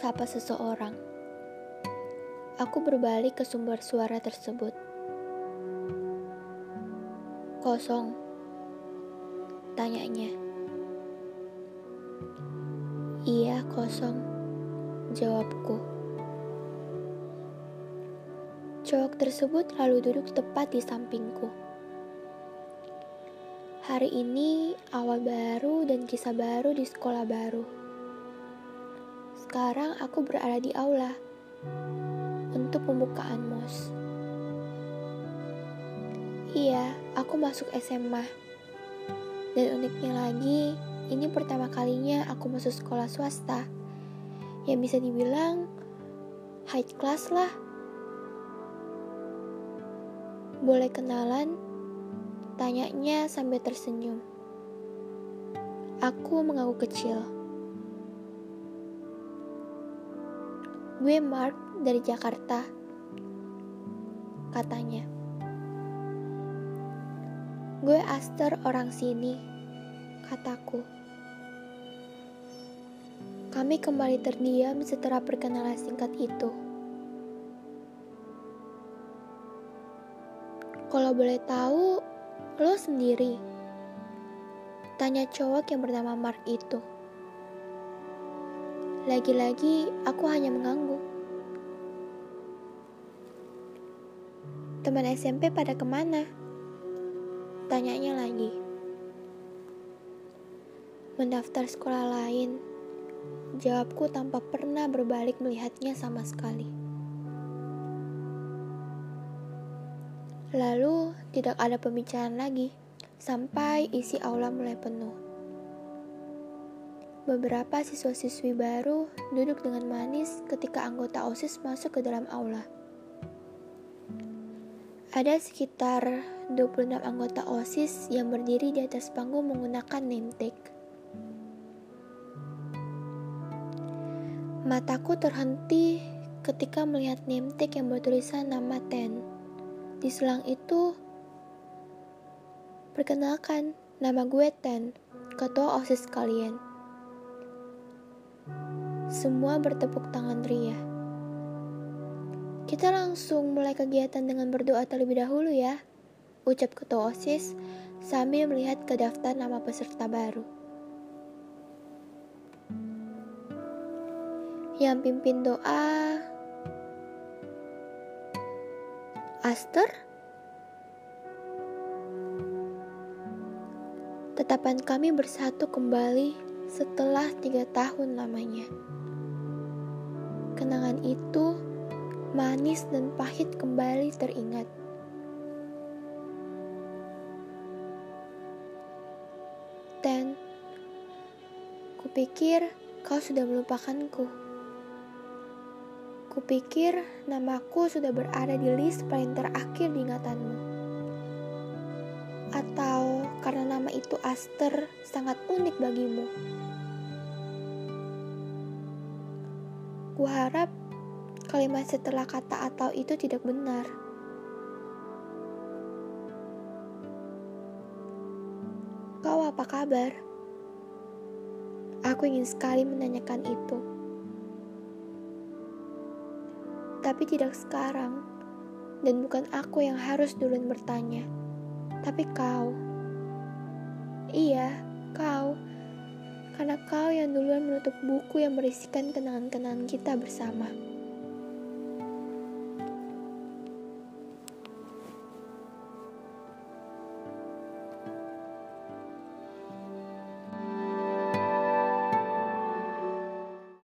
sapa seseorang. Aku berbalik ke sumber suara tersebut. Kosong. Tanyanya. Iya, kosong. Jawabku. Cowok tersebut lalu duduk tepat di sampingku. Hari ini awal baru dan kisah baru di sekolah baru. Sekarang aku berada di aula untuk pembukaan MOS. Iya, aku masuk SMA. Dan uniknya lagi, ini pertama kalinya aku masuk sekolah swasta. Yang bisa dibilang high class lah. Boleh kenalan? Tanyanya sambil tersenyum. Aku mengaku kecil. Gue Mark dari Jakarta, katanya. Gue Aster orang sini, kataku. Kami kembali terdiam setelah perkenalan singkat itu. Kalau boleh tahu, lo sendiri. Tanya cowok yang bernama Mark itu. Lagi-lagi aku hanya mengangguk. Teman SMP pada ke mana? Tanyanya lagi. Mendaftar sekolah lain. Jawabku tanpa pernah berbalik melihatnya sama sekali. Lalu tidak ada pembicaraan lagi sampai isi aula mulai penuh. Beberapa siswa-siswi baru duduk dengan manis ketika anggota OSIS masuk ke dalam aula. Ada sekitar 26 anggota OSIS yang berdiri di atas panggung menggunakan name tag. Mataku terhenti ketika melihat name tag yang bertulisan nama Ten. Di selang itu, perkenalkan, nama gue Ten, ketua OSIS kalian. Semua bertepuk tangan ria. Kita langsung mulai kegiatan dengan berdoa terlebih dahulu ya, ucap ketua OSIS sambil melihat ke daftar nama peserta baru. Yang pimpin doa Aster Tetapan kami bersatu kembali setelah tiga tahun lamanya. Kenangan itu manis dan pahit kembali teringat. Dan kupikir kau sudah melupakanku. Kupikir namaku sudah berada di list paling terakhir di ingatanmu. Atau karena nama itu Aster sangat unik bagimu. harap kalimat setelah kata atau itu tidak benar. Kau apa kabar? Aku ingin sekali menanyakan itu. Tapi tidak sekarang, dan bukan aku yang harus duluan bertanya, tapi kau. Iya, kau karena kau yang duluan menutup buku yang berisikan kenangan-kenangan kita bersama.